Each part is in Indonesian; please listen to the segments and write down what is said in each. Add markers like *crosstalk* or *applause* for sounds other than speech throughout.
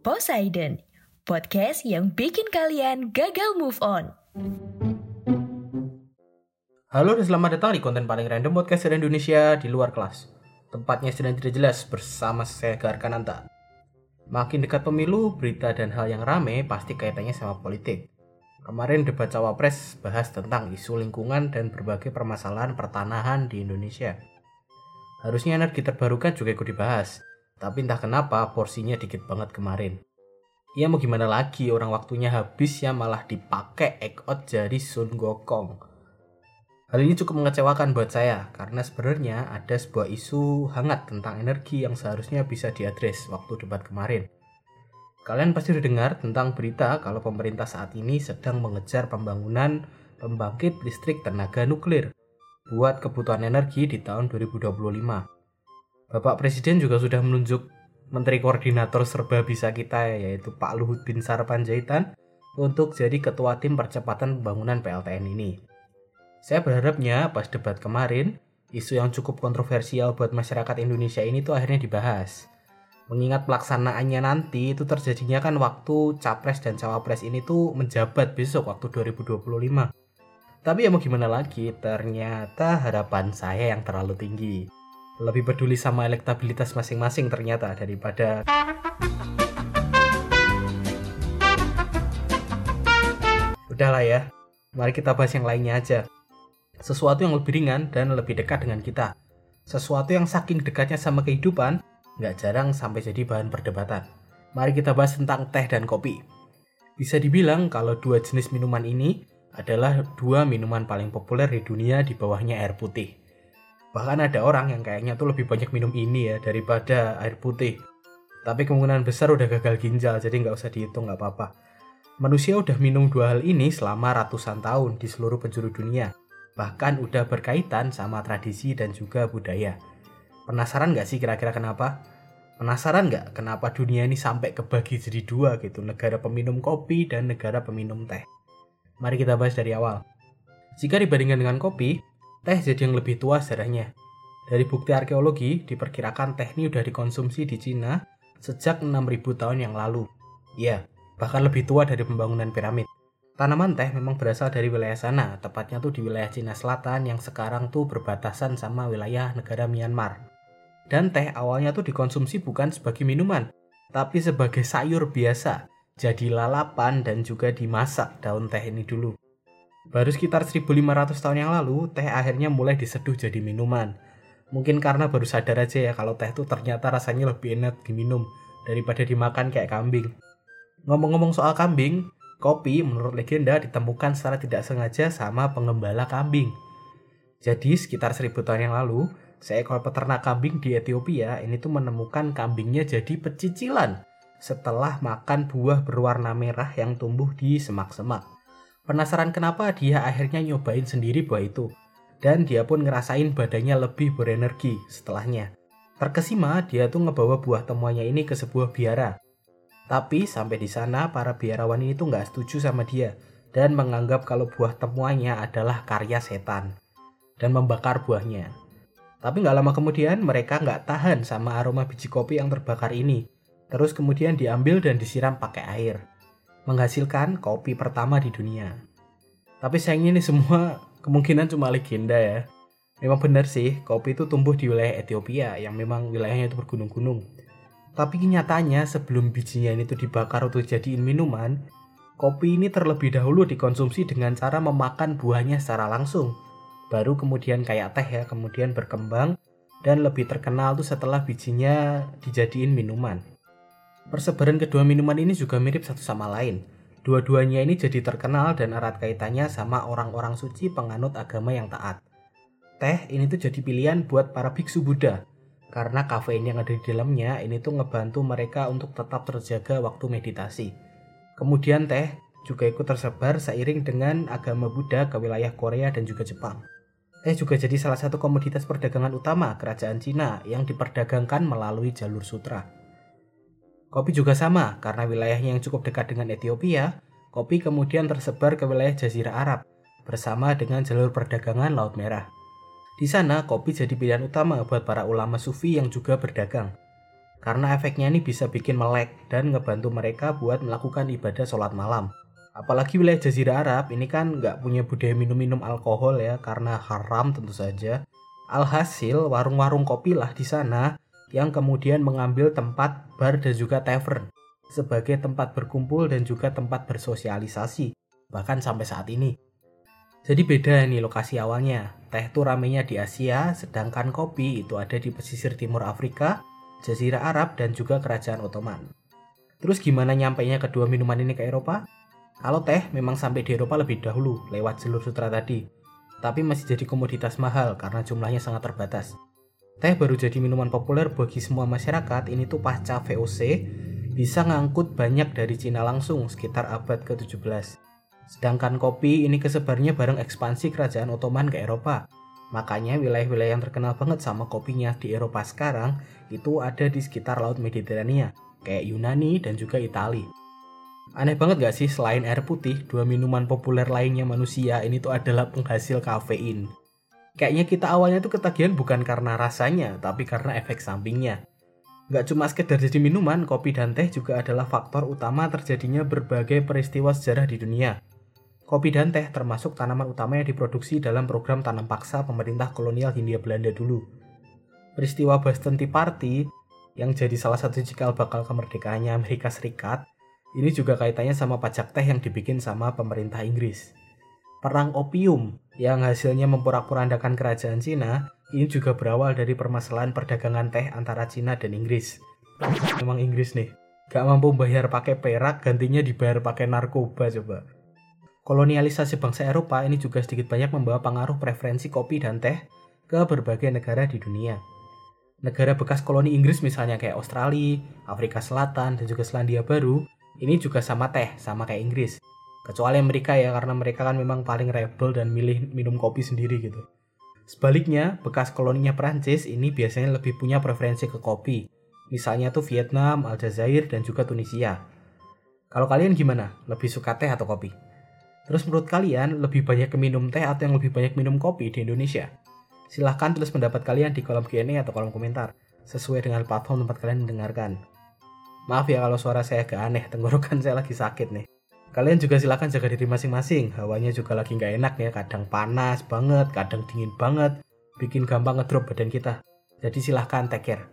Poseidon, podcast yang bikin kalian gagal move on. Halo dan selamat datang di konten paling random podcast dari Indonesia di luar kelas. Tempatnya sedang tidak jelas bersama saya Garkananta. Makin dekat pemilu, berita dan hal yang rame pasti kaitannya sama politik. Kemarin debat cawapres bahas tentang isu lingkungan dan berbagai permasalahan pertanahan di Indonesia. Harusnya energi terbarukan juga ikut dibahas, tapi entah kenapa porsinya dikit banget kemarin. Ya mau gimana lagi orang waktunya habis ya malah dipakai ekot jari Sun Gokong. Hal ini cukup mengecewakan buat saya karena sebenarnya ada sebuah isu hangat tentang energi yang seharusnya bisa diadres waktu debat kemarin. Kalian pasti udah dengar tentang berita kalau pemerintah saat ini sedang mengejar pembangunan pembangkit listrik tenaga nuklir buat kebutuhan energi di tahun 2025. Bapak Presiden juga sudah menunjuk Menteri Koordinator Serba Bisa kita yaitu Pak Luhut Bin Sarpanjaitan untuk jadi ketua tim percepatan pembangunan PLTN ini. Saya berharapnya pas debat kemarin, isu yang cukup kontroversial buat masyarakat Indonesia ini tuh akhirnya dibahas. Mengingat pelaksanaannya nanti itu terjadinya kan waktu capres dan cawapres ini tuh menjabat besok waktu 2025. Tapi ya mau gimana lagi, ternyata harapan saya yang terlalu tinggi. Lebih peduli sama elektabilitas masing-masing ternyata daripada Udahlah ya, mari kita bahas yang lainnya aja sesuatu yang lebih ringan dan lebih dekat dengan kita. Sesuatu yang saking dekatnya sama kehidupan, nggak jarang sampai jadi bahan perdebatan. Mari kita bahas tentang teh dan kopi. Bisa dibilang kalau dua jenis minuman ini adalah dua minuman paling populer di dunia di bawahnya air putih. Bahkan ada orang yang kayaknya tuh lebih banyak minum ini ya daripada air putih. Tapi kemungkinan besar udah gagal ginjal, jadi nggak usah dihitung nggak apa-apa. Manusia udah minum dua hal ini selama ratusan tahun di seluruh penjuru dunia bahkan udah berkaitan sama tradisi dan juga budaya. Penasaran nggak sih kira-kira kenapa? Penasaran nggak kenapa dunia ini sampai kebagi jadi dua gitu, negara peminum kopi dan negara peminum teh? Mari kita bahas dari awal. Jika dibandingkan dengan kopi, teh jadi yang lebih tua sejarahnya. Dari bukti arkeologi, diperkirakan teh ini udah dikonsumsi di Cina sejak 6000 tahun yang lalu. Ya, bahkan lebih tua dari pembangunan piramid. Tanaman teh memang berasal dari wilayah sana, tepatnya tuh di wilayah Cina Selatan yang sekarang tuh berbatasan sama wilayah negara Myanmar. Dan teh awalnya tuh dikonsumsi bukan sebagai minuman, tapi sebagai sayur biasa, jadi lalapan dan juga dimasak daun teh ini dulu. Baru sekitar 1500 tahun yang lalu, teh akhirnya mulai diseduh jadi minuman. Mungkin karena baru sadar aja ya kalau teh tuh ternyata rasanya lebih enak diminum daripada dimakan kayak kambing. Ngomong-ngomong soal kambing, Kopi menurut legenda ditemukan secara tidak sengaja sama pengembala kambing. Jadi sekitar seribu tahun yang lalu, seekor peternak kambing di Ethiopia ini tuh menemukan kambingnya jadi pecicilan setelah makan buah berwarna merah yang tumbuh di semak-semak. Penasaran kenapa dia akhirnya nyobain sendiri buah itu. Dan dia pun ngerasain badannya lebih berenergi setelahnya. Terkesima dia tuh ngebawa buah temuannya ini ke sebuah biara tapi sampai di sana para biarawan ini tuh nggak setuju sama dia dan menganggap kalau buah temuannya adalah karya setan dan membakar buahnya. Tapi nggak lama kemudian mereka nggak tahan sama aroma biji kopi yang terbakar ini. Terus kemudian diambil dan disiram pakai air. Menghasilkan kopi pertama di dunia. Tapi sayangnya ini semua *laughs* kemungkinan cuma legenda ya. Memang benar sih, kopi itu tumbuh di wilayah Ethiopia yang memang wilayahnya itu bergunung-gunung. Tapi nyatanya sebelum bijinya ini tuh dibakar untuk jadiin minuman, kopi ini terlebih dahulu dikonsumsi dengan cara memakan buahnya secara langsung. Baru kemudian kayak teh ya, kemudian berkembang dan lebih terkenal tuh setelah bijinya dijadiin minuman. Persebaran kedua minuman ini juga mirip satu sama lain. Dua-duanya ini jadi terkenal dan erat kaitannya sama orang-orang suci penganut agama yang taat. Teh ini tuh jadi pilihan buat para biksu Buddha karena kafein yang ada di dalamnya ini tuh ngebantu mereka untuk tetap terjaga waktu meditasi. Kemudian teh juga ikut tersebar seiring dengan agama Buddha ke wilayah Korea dan juga Jepang. Teh juga jadi salah satu komoditas perdagangan utama kerajaan Cina yang diperdagangkan melalui jalur sutra. Kopi juga sama, karena wilayahnya yang cukup dekat dengan Ethiopia, kopi kemudian tersebar ke wilayah Jazirah Arab, bersama dengan jalur perdagangan Laut Merah. Di sana, kopi jadi pilihan utama buat para ulama sufi yang juga berdagang. Karena efeknya ini bisa bikin melek dan ngebantu mereka buat melakukan ibadah sholat malam. Apalagi wilayah Jazirah Arab ini kan nggak punya budaya minum-minum alkohol ya, karena haram tentu saja. Alhasil, warung-warung kopi lah di sana yang kemudian mengambil tempat bar dan juga tavern sebagai tempat berkumpul dan juga tempat bersosialisasi, bahkan sampai saat ini. Jadi beda nih lokasi awalnya. Teh itu ramenya di Asia, sedangkan kopi itu ada di pesisir timur Afrika, Jazirah Arab, dan juga Kerajaan Ottoman. Terus gimana nyampainya kedua minuman ini ke Eropa? Kalau teh memang sampai di Eropa lebih dahulu lewat jalur sutra tadi, tapi masih jadi komoditas mahal karena jumlahnya sangat terbatas. Teh baru jadi minuman populer bagi semua masyarakat ini tuh pasca VOC bisa ngangkut banyak dari Cina langsung sekitar abad ke-17. Sedangkan kopi ini kesebarnya bareng ekspansi kerajaan Ottoman ke Eropa. Makanya wilayah-wilayah yang terkenal banget sama kopinya di Eropa sekarang itu ada di sekitar Laut Mediterania, kayak Yunani dan juga Italia. Aneh banget gak sih selain air putih, dua minuman populer lainnya manusia ini tuh adalah penghasil kafein kayaknya kita awalnya tuh ketagihan bukan karena rasanya, tapi karena efek sampingnya. Gak cuma sekedar jadi minuman, kopi dan teh juga adalah faktor utama terjadinya berbagai peristiwa sejarah di dunia. Kopi dan teh termasuk tanaman utama yang diproduksi dalam program tanam paksa pemerintah kolonial Hindia Belanda dulu. Peristiwa Boston Tea Party yang jadi salah satu cikal bakal kemerdekaannya Amerika Serikat, ini juga kaitannya sama pajak teh yang dibikin sama pemerintah Inggris. Perang opium yang hasilnya memporak-porandakan kerajaan Cina ini juga berawal dari permasalahan perdagangan teh antara Cina dan Inggris. Memang Inggris nih, gak mampu bayar pakai perak, gantinya dibayar pakai narkoba coba. Kolonialisasi bangsa Eropa ini juga sedikit banyak membawa pengaruh preferensi kopi dan teh ke berbagai negara di dunia. Negara bekas koloni Inggris misalnya kayak Australia, Afrika Selatan, dan juga Selandia Baru, ini juga sama teh, sama kayak Inggris kecuali Amerika ya karena mereka kan memang paling rebel dan milih minum kopi sendiri gitu sebaliknya bekas koloninya Prancis ini biasanya lebih punya preferensi ke kopi misalnya tuh Vietnam, Aljazair, dan juga Tunisia kalau kalian gimana? lebih suka teh atau kopi? terus menurut kalian lebih banyak minum teh atau yang lebih banyak minum kopi di Indonesia? silahkan tulis pendapat kalian di kolom Q&A atau kolom komentar sesuai dengan platform tempat kalian mendengarkan Maaf ya kalau suara saya agak aneh, tenggorokan *laughs* saya lagi sakit nih. Kalian juga silahkan jaga diri masing-masing. Hawanya juga lagi nggak enak ya. Kadang panas banget, kadang dingin banget. Bikin gampang ngedrop badan kita. Jadi silahkan take care.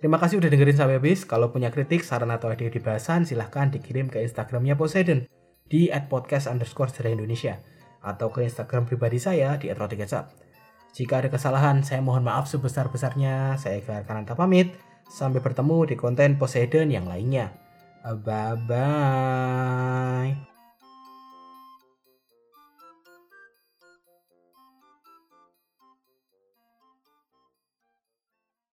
Terima kasih udah dengerin sampai habis. Kalau punya kritik, saran atau ide di bahasan, silahkan dikirim ke Instagramnya Poseidon di @podcast underscore Indonesia atau ke Instagram pribadi saya di @rotikecap. Jika ada kesalahan, saya mohon maaf sebesar-besarnya. Saya Iqbal Kananta pamit. Sampai bertemu di konten Poseidon yang lainnya. Uh, bye bye.